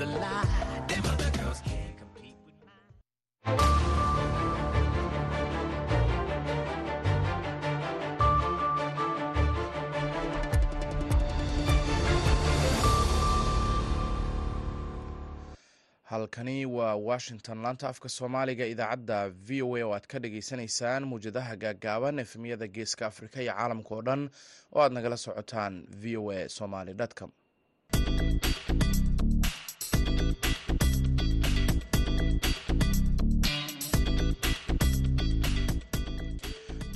a lie. Them other girls can't compete with mine. halkani waa washington laanta afka soomaaliga idaacadda v o a oo aad ka dhagaysanaysaan muwjadaha gaaggaaban efemyada geeska afrika iyo caalamka oo dhan oo aad nagala socotaan v o a somaly com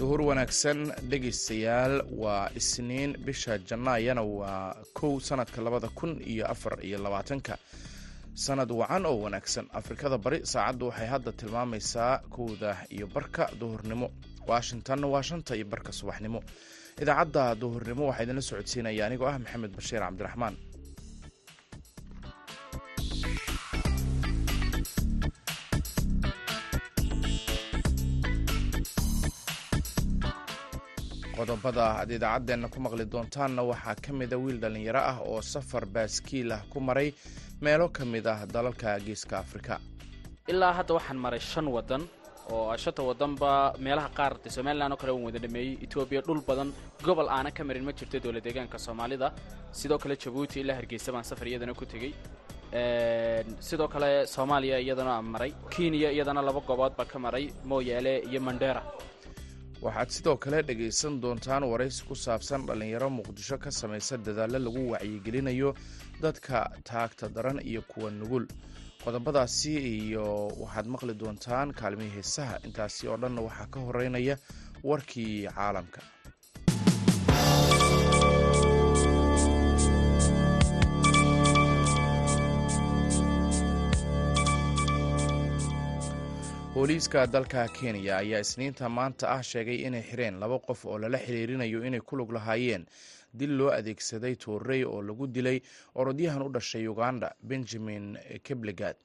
duhur wanaagsan dhegaystayaal waa isniin bisha janaayana waa kow sanadka labada kun iyo afar iyo labaatanka. Sanad wacan oo wanaagsan afrikada bari saacaddu waxay hadda tilmaamaysaa kowda iyo barka duhurnimo. Washingtonna waa shanta iyo barka subaxnimo. Idaacadda duhurnimo waxaa idinla socodsiinaya anigoo ah maxamed bashiir cabdiraxmaan qodobada aad idaacaddeenna ku maqli doontaanna waxaa ka mida wiil dhallinyaro ah oo safar baaskiil ah ku maray meelo ka mid ah dalalka geeska afrika. Ilaa hadda waxaan maray shan wadan oo shanta wadanba meelaha qaar de somalilan oo kale waan wada dhameeyey. Etoobiya dhul badan gobol aana ka marin ma jirto dowla deegaanka soomaalida. Sidoo kale jabuuti ilaa hargeysa baan safar iyadana ku tegey. Sidoo kale soomaaliya iyadana aan maray. Kenya iyadana laba goobood baa ka maray. Mooyaale iyo mandera waxaad sidoo kale dhegaysan doontaan waraysi ku saabsan dhallinyaro muqdisho ka samaysa dadaallo lagu wacyigelinayo dadka taagta daran iyo kuwa nugul. Qodobadaasi iyo waxaad maqli doontaan kaalmihii heesaha. Intaasi oo dhanna waxaa ka horeynaya warkii caalamka booliiska dalka kenya ayaa isniinta maanta ah sheegay inay xireen laba qof oo lala xiriirinayo inay ku lug lahaayeen dil loo adeegsaday toorey oo lagu dilay orodyahan u dhashay uganda benjamin keblegad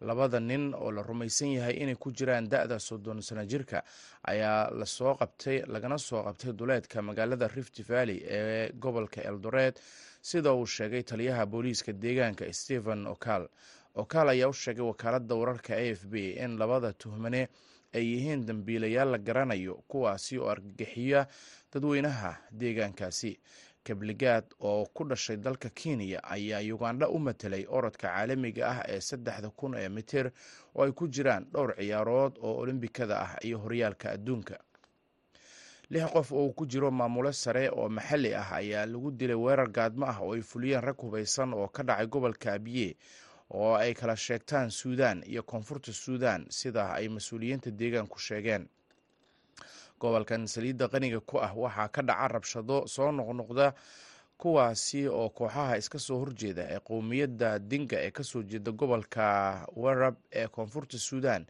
labada nin oo la rumaysan yahay inay ku jiraan da-da soddon sano jirka ayaa la soo qabtay lagana soo qabtay duleedka magaalada rift valley ee gobolka eldoret. Sida uu sheegay taliyaha booliiska deegaanka stephen okal okaal ayaa u sheegay wakaaladda wararka a f b in labada tuhmane ay yihiin dambiilayaal la garanayo kuwaasi oo argagixiya dadweynaha deegaankaasi. Kabligaad oo ku dhashay dalka kenya ayaa ugandha u matelay orodka caalamiga ah ee saddexda kun ee mitir oo ay ku jiraan dhowr ciyaarood oo olombikada ah iyo horyaalka adduunka. Lix qof oo uu ku jiro maamulo sare oo maxalli ah ayaa lagu dilay weerar gaadmo ah oo ay fuliyeen rag hubaysan oo ka dhacay gobolka abiye oo ay kala sheegtaan suudan iyo koonfurta suudan sida ay mas'uuliyiinta deegaanku sheegeen. Gobolkan saliidda qaniga ku ah waxaa ka dhaca rabshado soo noqnoqda kuwaasi oo kooxaha iska soo horjeeda ee qowmiyadda dinga ee ka soo jeeda gobolka werab ee koonfurta suudan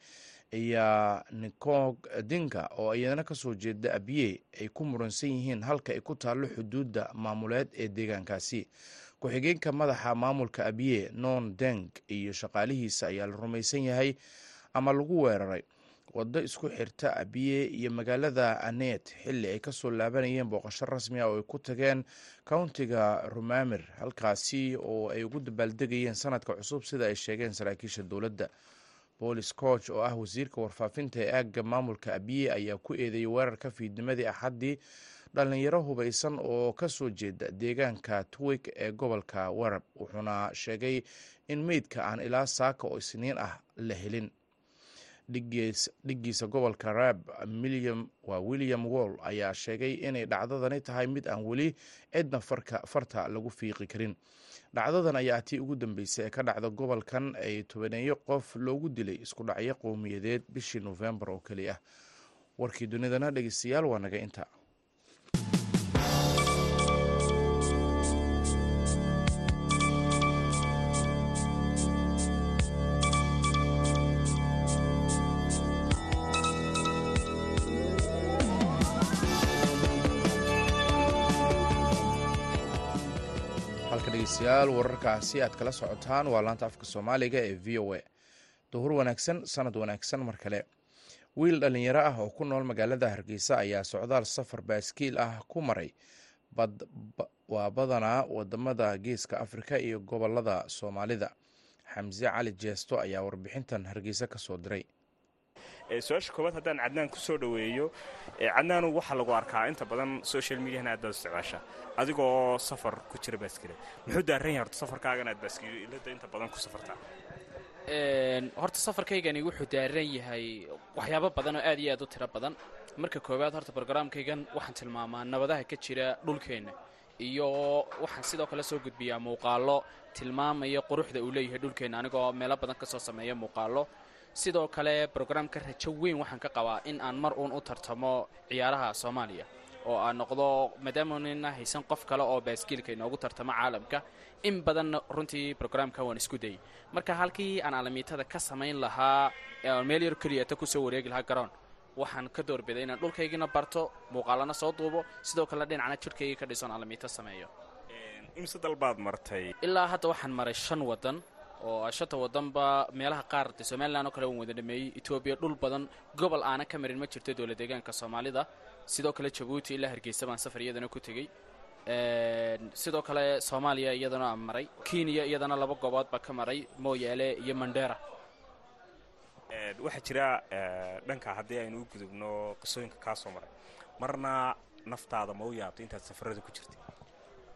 iyo nikog dinga oo iyadana ka soo jeeda abiye ay ku muransan yihiin halka ay ku taallo xuduudda maamuleed ee deegaankaasi ku-xigeenka madaxa maamulka abiye non deng iyo shaqaalihiisa ayaa la rumaysan yahay ama lagu weeraray. Waddo isku xirta abiye iyo magaalada anet xilli ay ka soo laabanayeen booqasho rasmi ah oo ay ku tageen countiga rumamir halkaasi oo ay ugu dabaaldegayeen sanadka cusub sida ay sheegeen saraakiisha dowladda. Boolis coch oo ah wasiirka warfaafinta ee aagga maamulka abiye ayaa ku eedeeyay weerarka fiidnimadii axaddii dhallinyaro hubaysan oo ka soo jeeda deegaanka twig ee gobolka werab wuxuuna sheegay in meydka aan ilaa saaka oo isniin ah la helin. Dhiggiisa gobolka rab waa william wall ayaa sheegay inay dhacdadani tahay mid aan weli cidna farta lagu fiiqi karin. Dhacdadan ayaa tii ugu dambeysay ee ka dhacda gobolkan ay tobaneeyo qof loogu dilay isku dhacyo qowmiyadeed bishii nofembar oo keli ah. Warkii dunidana dhegeystayaal waa naga inta halka dhegeystayaal wararkaasi aad kala socotaan waa laanta afka soomaaliga ee v o a. Duhur wanaagsan sanad wanaagsan mar kale. Wiil dhallinyaro ah oo ku nool magaalada hargeysa ayaa socdaal safar baaskiil ah ku maray. Waa badanaa waddamada geeska afrika iyo gobollada soomaalida. Xamse cali jeesto ayaa warbixintan hargeysa ka soo diray su'aasha koowaad haddaan cadnaan ku soo dhoweeyo cadnaanu waxaa lagu arkaa inta badan social mediahana aad baad isticmaasha adigoo safar ku jira baaskiilad muxuu daaran yahay horta safarkaagan aad baaskiilada inta badan ku safartaa? Horta safarkaygani wuxuu daaran yahay waxyaabo badan oo aad iyo aad u tiro badan. Marka koowaad horta brograamkaygan waxaan tilmaamaa nabadaha ka jira dhulkeenna iyo waxaan sidoo kale soo gudbiyaa muuqaallo tilmaamaya quruxda uu leeyahay dhulkeenna anigoo meelo badan ka soo sameeya muuqaallo sidoo kale brograamka rajo weyn waxaan ka qabaa in aan mar uun u tartamo ciyaaraha soomaaliya oo aan noqdo maadaamaanina haysan qof kale oo baaskiilka inoogu tartamo caalamka. In badanna runtii brograamka waan isku dayay. Marka halkii aan alamiitada ka samayn lahaa meel yar keliyata ku soo wareegi lahaa garoon waxaan ka doorbiday inaan dhulkaygina barto muuqaalana soo duubo. Sidoo kale dhinacna jidhkaygii ka dhisoon alamiito sameeyo. Imse dalbaad martay? Ilaa hadda waxaan maray shan wadan oo shanta wadanba meelaha qaar de somalilan oo kale waan wada dhameeyey. Etoobiya dhul badan gobol aanan ka marin ma jirto dowla deegaanka soomaalida. Sidoo kale jabuuti ilaa hargeysa baan safar iyadana ku tegey. Sidoo kale soomaaliya iyadana maray. Kenya iyadana laba goobood baa ka maray mooyaale iyo mandera. Waxaa jira dhanka haddii aynu u gudubno qisooyinka kaa soo maray. Marna naftaada ma u yaabto intaad safarada ku jirtay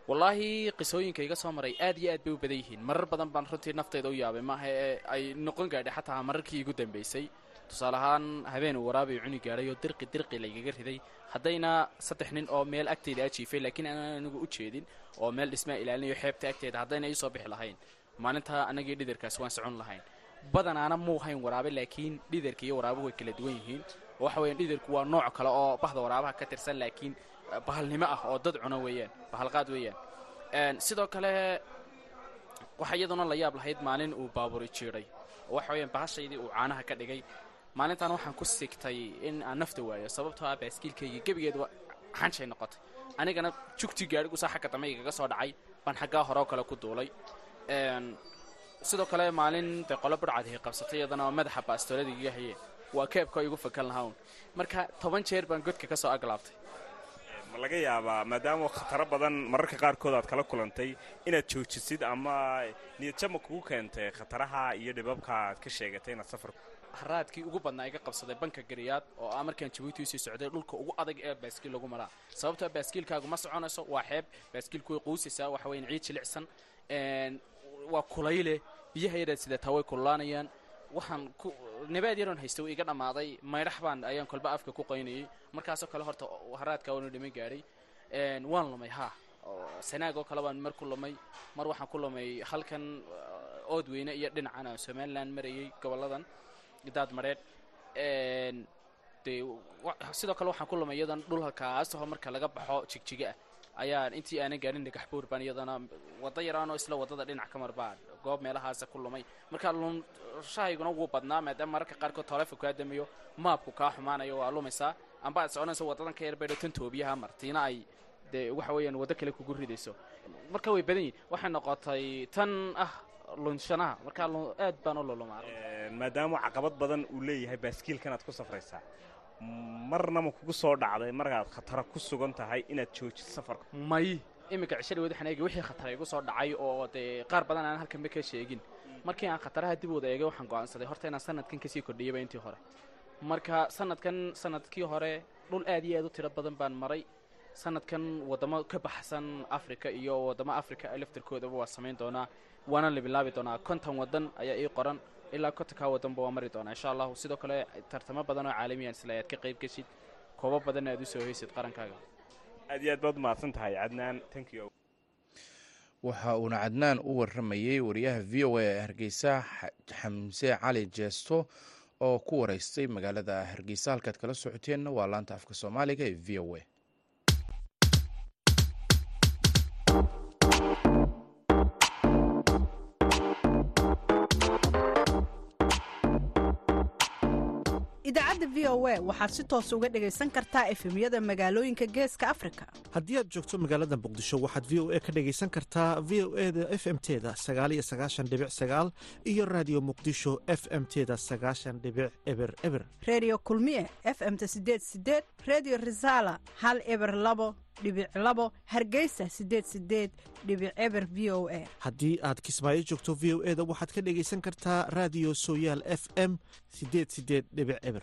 wallaahi qisooyinka iga soo maray aad iyo aad bay u badan yihiin. Marar badan baan runtii naftayda u yaabay. Maaha ee ay noqon gaadhay xataa mararkii igu dambaysay tusaale ahaan habeen uu waraabay cuni gaadhay oo dirqi dirqi laygaga riday. Haddayna saddex nin oo meel agteyda ajiifay laakiin aanan anigu u jeedin oo meel dhismaa ilaalinayo xeebta agteeda haddayna iisoo bixi lahayn. Maalintaa annagii dhidarkaas waan socon lahayn. Badanaana muu hayn waraabe laakiin dhidarka iyo waraabuhu way kala duwan yihiin. Waxa weeyaan dhidarku waa nooc kale oo bahda waraabaha ka tirsan laakiin bahalnimo ah oo dad cuno weeyaan bahalqaad weeyaan. Sidoo kale waxaa iyaduna la yaab lahayd maalin uu baaburi jiiday waxa weeyaan bahashaydii uu caanaha ka dhigay. Maalintan waxaan ku sigtay in aan nafta waayo sababtoo ah baaskiilkaygii gebigeed xanshay noqotay. Anigana jugtii gaadhigusaa xagga dambe igaga soo dhacay baan xaggaa hore oo kale ku duulay. Sidoo kale maalin dee qolo budhcadii qabsatay iyadana madaxa baastoolada igaga hayeen waa keebka igu fakan lahaa un marka toban jeer baan godka ka soo aglaabtay ma laga yaabaa maadaama khataro badan mararka qaarkood aad kala kulantay inaad joojisid ama niyadjama kugu keentay khataraha iyo dhibabka aad ka sheegatay inaad safar haraadkii ugu badnaa iga qabsaday banka gariyaad oo ah markaan jabuuti u sii socday dhulka ugu adag ee baaskiil lagu maraa. Sababtoo baaskiilkaagu ma soconayso waa xeeb. Baaskiilku way quusaysaa waxa weyan ciid jilicsan waa kulayle biyaha yaraad sidataa way kullaanayaan waxaan ku nabaad yaroon haysta uu iga dhammaaday maydhax baan ayaan kolba afka ku qaynayay markaasoo kale horta haraadkaa waanu dhiman gaadhay waan lumay haa. Sanaag oo kale baan mar ku lumay mar waxaan ku lumay halkan ood weyne iyo dhinacan aan somalilan marayay gobolladan daad mareedh sidoo kale waxaan ku lumay iyadan dhulka kaasaho marka laga baxo jigjiga ah ayaan intii aanan gaarin dhagax buur baan iyadana waddo yaraanoo isla waddada dhinac ka mar baan goob meelahaasa ku lumay. Marka lumshahayguna wuu badnaa maadaama mararka qaarkood taleefon kaa maabku kaa xumaanayo waa lumaysaa amba aad soconayso waddadan ka tan toobiyaha martiina ay dee waxa weeyaan waddo kale kugu ridayso. Marka way badan yihiin waxay noqotay tan ah lunshanaha marka aad baan u lulumaa maadaama caqabad badan uu leeyahay baaskiilkan aad ku safraysaa marnama kugu soo dhacday markaad khatara ku sugan tahay inaad joojid safarka? May iminka cishadhi wad waxaan eegay wixii khatara igu soo dhacay oo dee qaar badan aan halkanba ka sheegin. Markii aan khataraha dib wada eegay waxaan go'aansaday. Horta inaan sanadkan ka sii kordhiyaba intii hore. Marka sanadkan sannadkii hore dhul aad iyo aad u tiro badan baan maray. Sanadkan waddamo ka baxsan africa iyo waddamo africa laftarkoodaba waa samayn doonaa waana la bilaabi doonaa. Konton waddan ayaa ii qoran ilaa kontonkaa waddanba waa mari doonaa insha allahu. Sidoo kale tartamo badan oo caalamiyan isla ayaad ka qayb geshid koobo badanna aad u soo haysid qarankaaga aad iyo aad baad mahadsan tahay cadnaan thank you. Waxa uuna cadnaan u warramayey wariyaha v o a ee hargeysa xamse cali jeesto oo ku waraystay magaalada hargeysa. Halkaad kala socoteenna waa laanta afka soomaaliga ee v o a idaacadda v o a waxaad si toos uga dhegaysan kartaa efemyada magaalooyinka geeska afrika. Haddii aad joogto magaalada muqdisho waxaad v o a ka dhegaysan kartaa v o e da f m teda sagaaliyo sagaashan dhibic sagaal iyo raadiyo muqdisho f m teda sagaashan dhibic eber eber. Reediyo kulmiye f m ta sideed sideed reediyo risaala hal eber labo dhibic labo hargeysa sideed sideed dhibic eber v o a. Haddii aad kismaayo joogto v o eda waxaad ka dhegaysan kartaa raadiyo sooyaal f m sideed sideed dhibic eber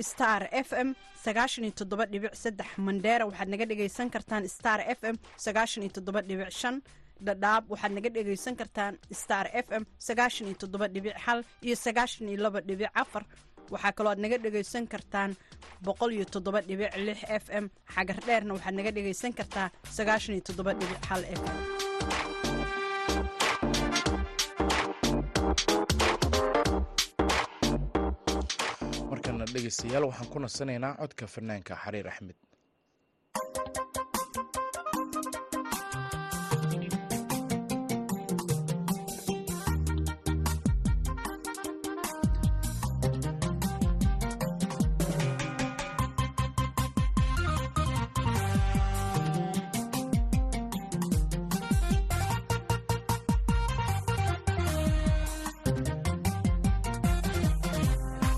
star f m sagaashan iyo dhibic saddex mandheera waxaad naga dhegaysan kartaan star f m sagaashan dhadhaab waxaad naga dhegaysan kartaan star f m sagaashan iyo dhibic hal iyo sagaashan laba dhibic afar. Waxaa kaloo aad naga dhegaysan kartaan boqol iyo dhibic lix f m xagar dheerna waxaad naga dhegaysan kartaa sagaashan iyo f m markana dhegaystayaal waxaan ku nasanaynaa codka fanaanka xariir axmed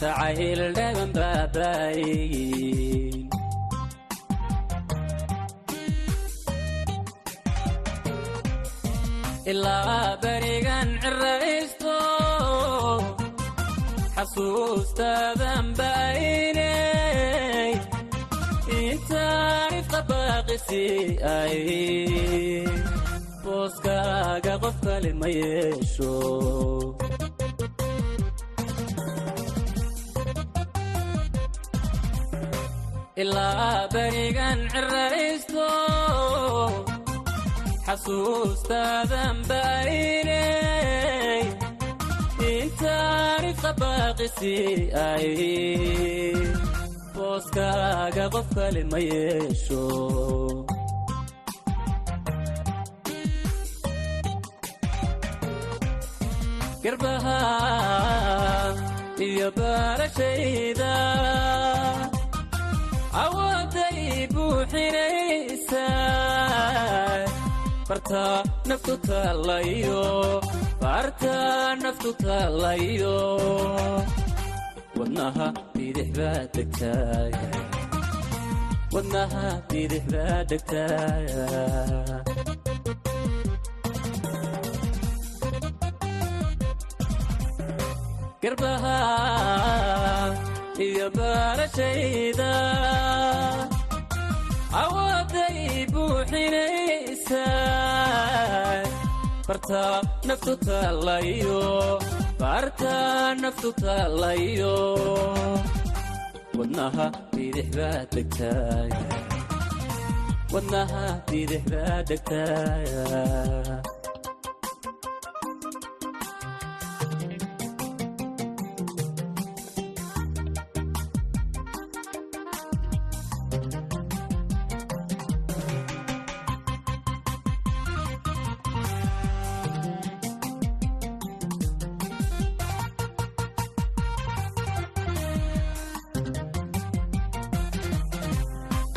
jacayl dhaban baabaayin ilaa berigan ciraysto xasuustaadan baaynay intaan ifka baaqisi ay booskaaga qof kale ma yeesho ilaa berigan ciraysto xasuustaadan baaynay intaan ifka baaqisi ay booskaaga qof kale ma yeesho. Garbaha iyo baarashayda awooday buuxinaysaa barta naftu taalayo barta naftu taalayo wadnaha bidix baa degtaaya wadnaha bidix baa degtaaya garbaha iyo baarashayda awooday buuxinaysaa barta naftu taalayo barta naftu taalayo. Wadnaha bidix baa degtaaya. Wadnaha bidix baa degtaaya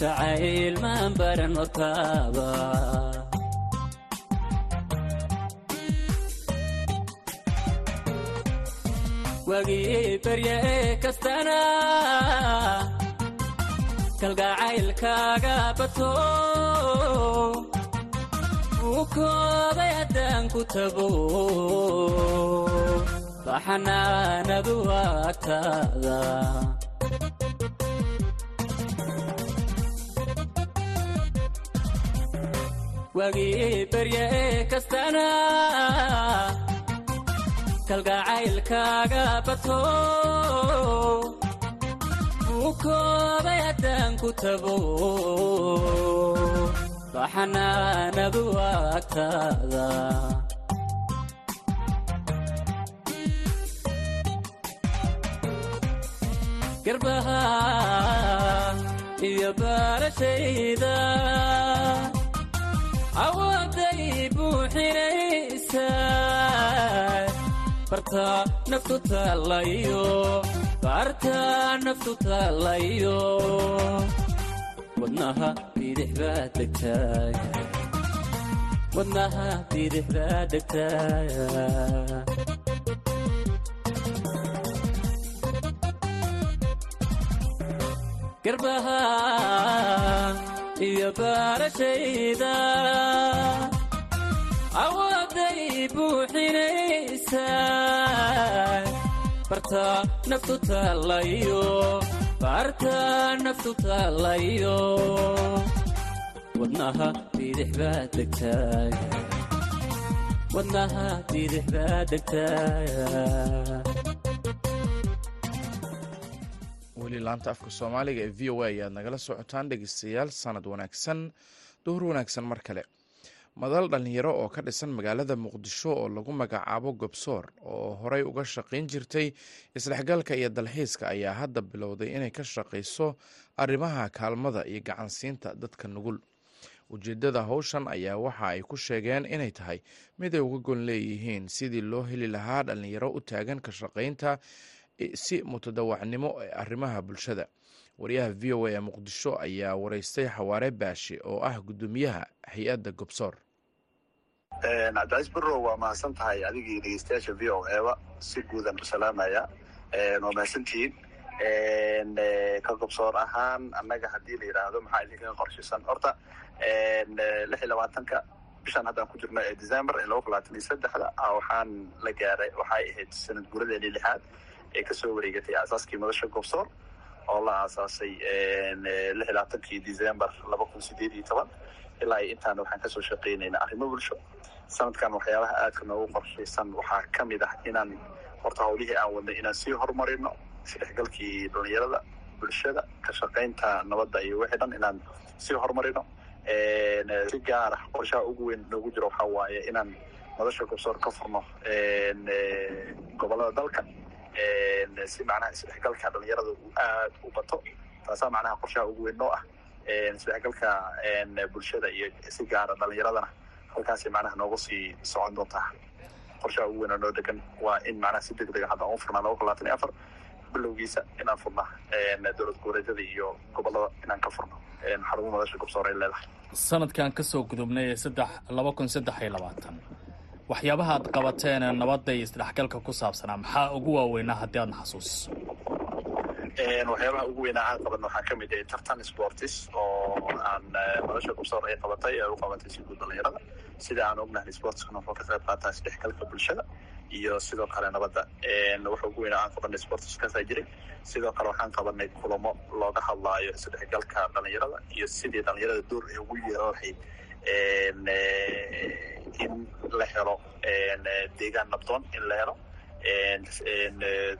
jacayl maan baran hortaaba wagii barya ee kastana kalgacaylkaaga bato uu koobay haddaan ku tago baxanaanadu agtaada wagii barya ee kastana kalgacaylkaaga bato uu koobay garbaha iyo baarashayda awooday buuxinaysa. Bartaa naftu taalayo baartaa naftu taalayo wadnaha bidix baa degtaaya wadnaha bidix baa degtaaya garbaha iyo baarashayda awooday buuxinaysa. Bartaa naftu taalayo baartaa naftu taalayo. Wadnaha bidix baa degtaaya. Wadnaha bidix baa degtaaya weli laanta afka soomaaliga ee v o a ayaad nagala socotaan dhegeystayaal sanad wanaagsan duhur wanaagsan mar kale. Madal dhallinyaro oo ka dhisan magaalada muqdisho oo lagu magacaabo gobsoor oo horey uga shaqayn jirtay isdhexgalka iyo dalxiiska ayaa hadda bilowday inay ka shaqayso arrimaha kaalmada iyo gacansiinta dadka nugul. Ujeeddada howshan ayaa waxa ay ku sheegeen inay tahay mid ay uga gon leeyihiin sidii loo heli lahaa dhallinyaro u taagan ka shaqaynta si mutadawacnimo ee arrimaha bulshada. Wariyaha v o a ee muqdisho ayaa wareystay xawaare baashe oo ah guddoomiyaha hay'adda gobsoor. Cabdicaiis barrow waa mahadsan tahay adigii dhegeystayaasha v o eba si guudan u salaamaya. Waa mahadsantihiin ka gobsoor ahaan annaga haddii la yidhaahdo maxaa idinkaga qorshisan? Horta lix iyo labaatanka bishan haddaan ku jirno ee december ee laba kun labaatan iyo saddexda waxaan la gaaray waxay ahayd sanad guuradeeni lixaad ee ka soo wareegatay aasaaskii madasha gobsoor oo la aasaasay lix iyo labaatankii december laba kun sideed iyo toban. Ilaa iyo intaana waxaan ka soo shaqeynaynaa arrimo bulsho. Sanadkan waxyaabaha aadka noogu qorshaysan waxaa ka mid ah inaan horta howlihii aan wadnay inaan sii horumarino isdhexgalkii dhalinyarada bulshada ka shaqaynta nabadda iyo wixii dhan inaan sii horumarino. Si gaar ah qorshaha ugu weyn noogu jiro waxaa waaye inaan madasha gobsoor ka furno gobollada dalka si macnaha isdhexgalka dhalinyarada uu aad u bato taasaa macnaha qorshaha ugu weyn noo ah isdhexgalka bulshada iyo si gaara dhalinyaradana halkaasay macnaha noogu sii socon doontaa qorshaha ugu weyn oo noo degan waa in macnaha si deg dega hadda aan u furnaa laba kun labaatan iyo afar bilowgiisa inaan furna dowlad goboleedyada iyo gobollada inaan ka furno. Xarumo madasha gobsoor ay leedahay. Sanadkan ka soo gudubnay ee saddex laba kun saddex iyo labaatan waxyaabaha aad qabateen ee nabadda iyo isdhexgalka ku saabsanaa maxaa ugu waaweynaa haddii aadna xasuusiso waxyaabaha ugu weynaa aan qaban waxaa ka mid ah tartan sportis oo aan madasha gobsoor ay qabatay ee u qabatay si guud dhalinyarada sida aan ognahay sportiskana wuxuu ka qayb qaataa isdhexgalka bulshada iyo sidoo kale nabadda. Waxa ugu weynaa aan qabanay sportiskaasaa jiray. Sidoo kale waxaan qabanay kulamo looga hadlaayo isdhexgalka dhalinyarada iyo sidii dhalinyarada door ay ugu yeelahayd in la helo deegaan nabdoon in la helo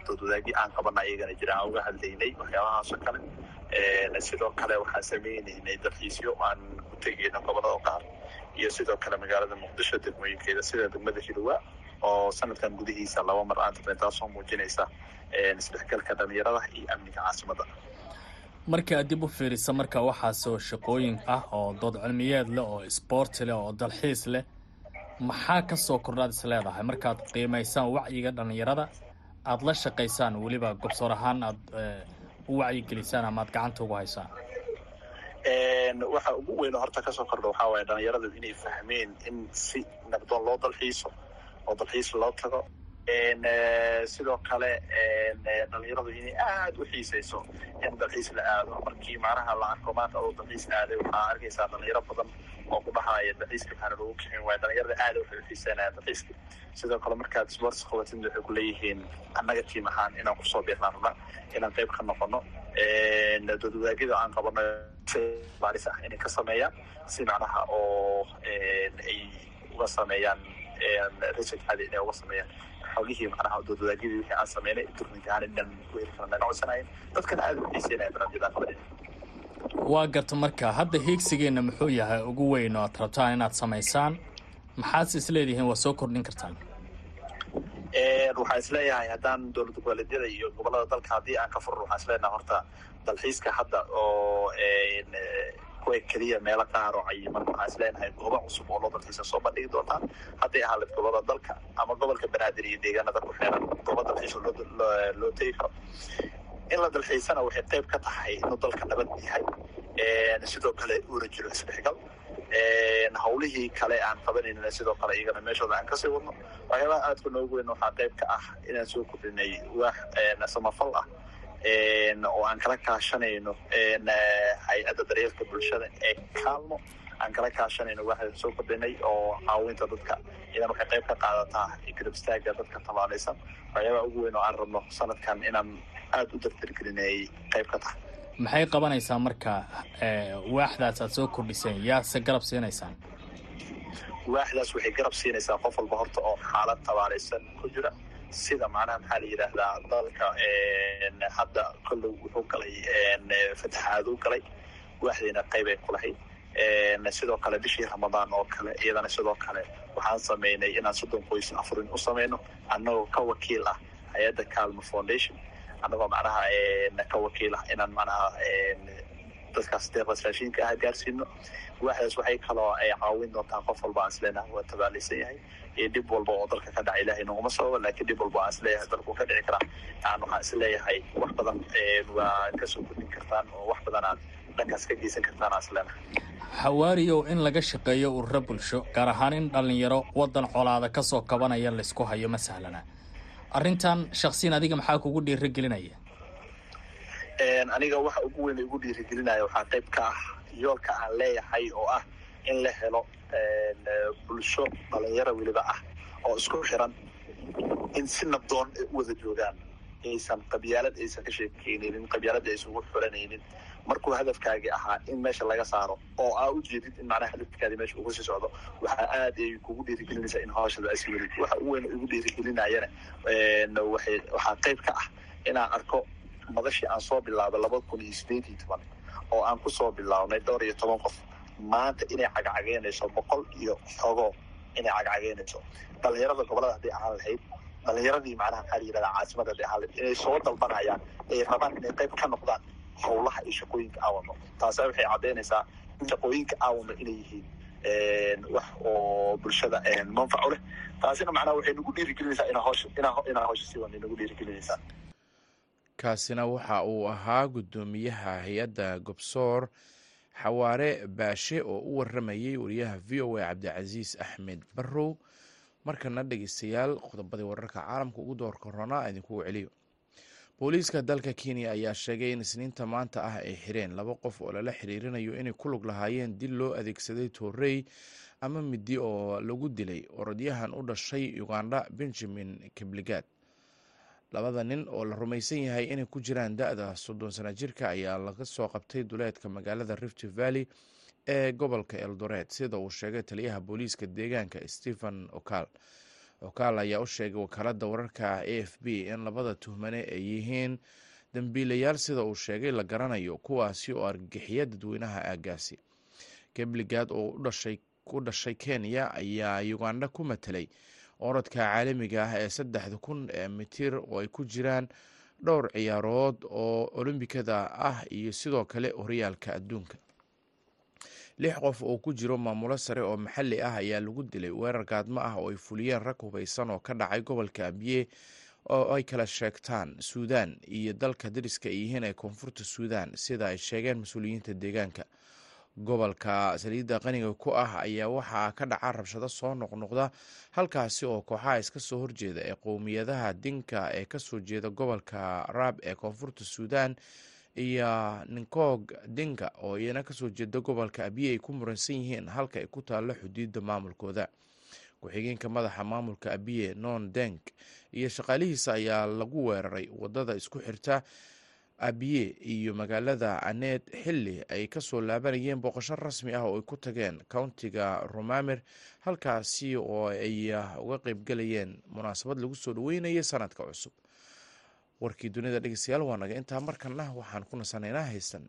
doodwadaagii aan qabana iyagana jira aan uga hadlaynay waxyaabahaasoo kale sidoo kale waxaan sameynaynay dalxiisyo aan ku tegayno gobollada qaar iyo sidoo kale magaalada muqdisho degmooyinkeeda sida degmada hilowa oo sanadkan gudihiisa laba mar aan tagnay taasoo muujinaysa isdhexgalka dhalinyarada iyo amniga caasimada marka aad dib u fiirisa marka waxaasoo shaqooyin ah oo dood cilmiyeed leh oo isboorti leh oo dalxiis leh maxaa ka soo kordhaad is leedahay? Markaad qiimaysaan wacyiga dhalinyarada aada la shaqaysaan weliba gobsoor ahaan aada u wacyigelisaan ama aad gacanta ugu haysaan? Waxa ugu weyn oo horta ka soo kordha waxaa waaye dhalinyaradu inay fahmeen in si nabdoon loo dalxiiso oo dalxiis loo tago. Sidoo kale dhalinyaradu inay aada u xiisayso in dalxiis la aado. Markii macnaha la arko maanta oo dalxiis aaday waxaa arkaysaa dhalinyaro badan oo ku dhahaya dalxiiska maxaana lagu kixin waaya dhalinyarada aada waxay u xiiseynayaan dalxiiska sidoo kale markaad sports qabatid waxay ku leeyihiin annaga tiim ahaan inaan ku soo biirnaan rabna inaan qayb ka noqono dadwadaagyada aan qabano baaris ah inay ka sameeyaan si macnaha oo ay uga sameeyaan research caadi inay uga sameeyaan. Xogihii macnaha dadwadaagyadii wixii aan sameynay turninka ahaan inaan ku heli karna nocodsanayn dadkana aada u xiiseynaya barnaamijyada qabanaya waa garta marka hadda hiigsigeenna muxuu yahay ugu weyn oo aad rabtaan inaad samaysaan? Maxaad is leedihiin waa soo kordhin kartaan. Waxaan is leeyahay haddaan dowlad goboleedyada iyo gobollada dalka haddii aan ka furno waxaan isleenahay horta dalxiiska hadda oo kuwa keliya meelo qaar oo cayiman. Waxaan isleenahay goobo cusub oo loo dalxiisa soo bandhigi doontaan hadday ahaaleed gobollada dalka ama gobolka banaadir iyo deegaanada ku xeeran goobo dalxiisa loo tegi karo in la dalxiisana waxay qayb ka tahay inuu dalka nabad yahay. Sidoo kale uuna jiro isdhexgal. Hawlihii kale aan qabanayna sidoo kale iyagana meeshooda aan ka sii wadno. Waxyaabaha aadka noogu weyn waxaa qayb ka ah inaan soo kordhinay waax samafal ah. Oo aan kala kaashanayno hay'adda daryeelka bulshada ee kaalmo. Aan kala kaashanayno waxaan soo kordhinay oo caawinta dadka. Idan waxay qayb ka qaadataa garab istaaga dadka tabaalaysan waxyaabaha ugu weyn oo aan rabno sanadkan inaan aada u dardargelinay qayb ka tahay. Maxay qabanaysaa marka waaxdaas aad soo kordhiseen yaase garab siinaysaan? Waaxdaas waxay garab siinaysaa qof walba horta oo xaalad tabaalaysan ku jira. Sida macnaha maxaa la yidhaahdaa dalka hadda kollow wuxuu galay fataxaadu galay. Waaxdiina qaybay ku lahayd. Sidoo kale bishii ramadaan oo kale iyadana sidoo kale waxaan sameynay inaan soddon qoys afurin u sameyno annagoo ka wakiil ah hay'adda calmo foundation annagoo macnaha ka wakiil ah inaan macnaha dadkaas deeqdas raashinka ah gaarsiino. Waaxdaas waxay kaloo ay caawin doontaa qof walba aan isleenahay waa tabaalaysan yahay. Iyo dhib walba oo dalka ka dhaca ilahay noguma sababa laakiin dhib walba aan is leeyahay dalku ka dhici karaa aan waxaan is leeyahay wax badan waa ka soo kordhin kartaan oo wax badan aad dhankaas ka geysan kartaan aan isleenahay xawaariyow in laga shaqeeyo ururo bulsho gaar ahaan in dhallinyaro waddan colaada ka soo kabanaya laysku hayo ma sahlana arrintan shaksiyan adiga maxaa kugu dhiira gelinaya aniga waxa ugu weyn igu dhiirigelinaya waxaa qayb ka ah yoolka aan leeyahay oo ah in la helo bulsho dhalinyaro weliba ah oo isku xiran in si nabdoon ay u wada joogaan. Aysan qabyaalad aysan ka sheekeynaynin qabyaalada aysan ugu xuranaynin markuu hadafkaagii ahaa in meesha laga saaro oo aa u jeedid in macnaha hadafkaadii meesha ugu sii socdo waxaa aad ay kugu dhiirigelinaysaa in hawshada asi welid waxa ugu weyn igu dhiirigelinayana waxaa qayb ka ah inaan arko madashii aan soo bilaabay laba kun iyo sideed iyo toban oo aan ku soo bilaabnay dhowr iyo toban qof. Maanta inay cagcageynayso boqol iyo xogo inay cagcageynayso. Dhalinyarada gobollada hadday ahaan lahayd dhalinyaradii macnaha maxaa la yidhahdaa caasimada hadday ahaan lahayd inay soo dalbanayaan ay rabaan inay qayb ka noqdaan howlaha iyo shaqooyinka aawano. Taasa waxay caddaynaysaa in shaqooyinka aawano inay yihiin wax oo bulshada manfaco leh. Taasina macnaha waxay nagu dhiirigelinaysaa inaa hawsha inaa inaa hawsha si wan nagu dhiirigelinaysaa. Kaasina waxa uu ahaa guddoomiyaha hay'adda gobsoor xawaare baashe oo u waramayay wariyaha v o a cabdicasiis axmed barrow. Markana dhegeystayaal qodobadii wararka caalamka ugu doorka ronaa idinkugu celiyo booliiska dalka kenya ayaa sheegay in isniinta maanta ah ay xireen laba qof oo lala xiriirinayo inay ku lug lahaayeen dil loo adeegsaday toorey ama midi oo lagu dilay orodyahan u dhashay uganda benjamin kibligaad labada nin oo la rumaysan yahay inay ku jiraan da-da soddon sana jirka ayaa laga soo qabtay duleedka magaalada rift valley ee gobolka eldoret sida uu sheegay taliyaha booliiska deegaanka stephen okal okal ayaa u sheegay wakaalada wararka a f b in labada tuhmane ay yihiin. Dambiilayaal sida uu sheegay la garanayo kuwaasi oo argagixiya dadweynaha aagaasi. Kebligaad oo u dhashay kenya ayaa uganda ku matelay orodka caalamiga ah ee saddexda kun ee mitir oo ay ku jiraan dhowr ciyaarood oo olombikada ah iyo sidoo kale horyaalka adduunka lix qof oo ku jiro maamulo sare oo maxalli ah ayaa lagu dilay weerar gaadmo ah oo ay fuliyeen rag hubaysan oo ka dhacay gobolka abiye oo ay kala sheegtaan suudaan iyo dalka dariska ay yihiin ee koonfurta suudaan sida ay sheegeen mas'uuliyiinta deegaanka. Gobolka saliidda qaniga ku ah ayaa waxaa ka dhaca rabshado soo noqnoqda halkaasi oo kooxaha iska soo horjeeda ee qowmiyadaha dinka ee ka soo jeeda gobolka raab ee koonfurta suudan iyo ninkoog dinka oo iyana ka soo jeeda gobolka abiye ay ku muransan yihiin halka ay ku taallo xuduudda maamulkooda. Ku-xigeenka madaxa maamulka abiye non denk iyo shaqaalihiisa ayaa lagu weeraray waddada isku xirta abiye iyo magaalada aneed xilli ay ka soo laabanayeen booqasho rasmi ah oo ay ku tageen countiga rumamer halkaasi oo ay uga qeybgelayeen munaasabad lagu soo dhaweynayay sanadka cusub warkii dunida dhegeystayaal waa naga. Intaa markana waxaan ku nasanaynaa haysan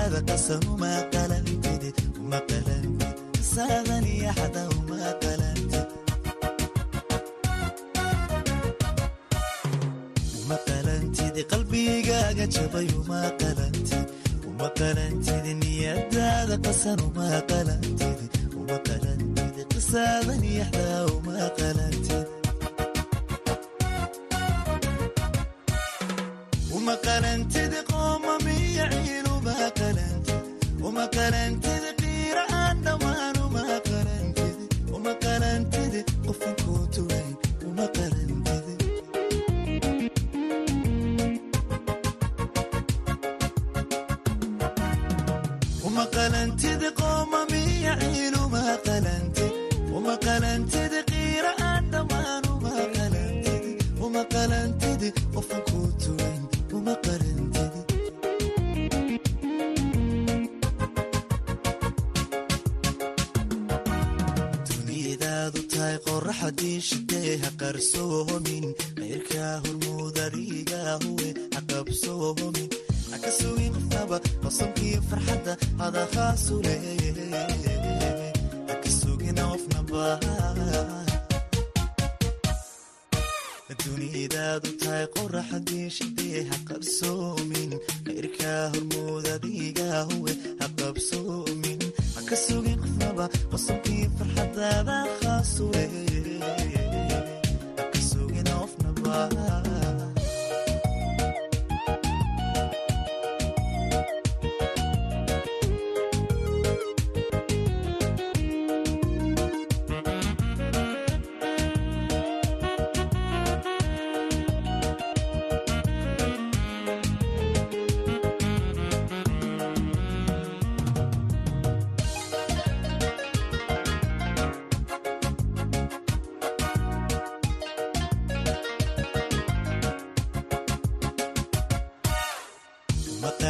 niyadaada qasan uma qalantid uma qoraxadii shidee ha qarsoomin qayrkaa hormuudadiga huwe ha qabsoomin haka sugin qofnaba qosobkii farxadda hadaqaasu leeyahay haka sugin qofnaba dunidaadu tahay qoraxadii shidee ha qabsoomin qayrkaa hormuudadiga huwe ha qabsoomin haka sugin qosobkii farxadaada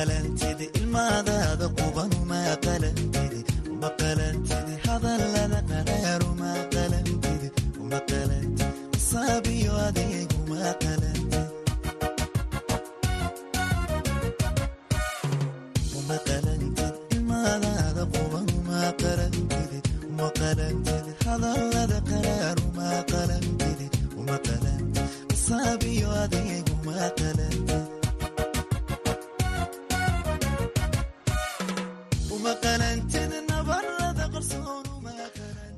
qalantid ilmaadaada quban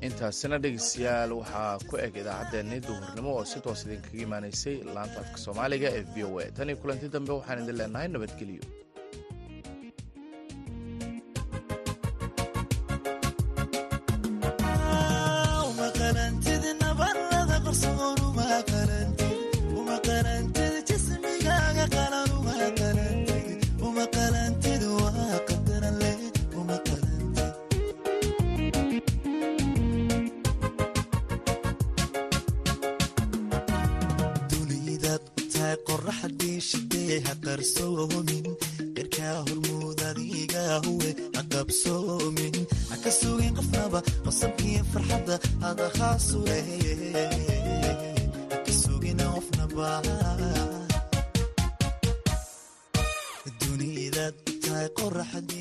intaasina dhegeystayaal waxaa ku eg idaacaddeenii duhurnimo oo si toos idinkaga imaanaysay laanta afka soomaaliga ee v o a. Tan iyo kulanti dambe waxaan idin leenahay nabadgelyo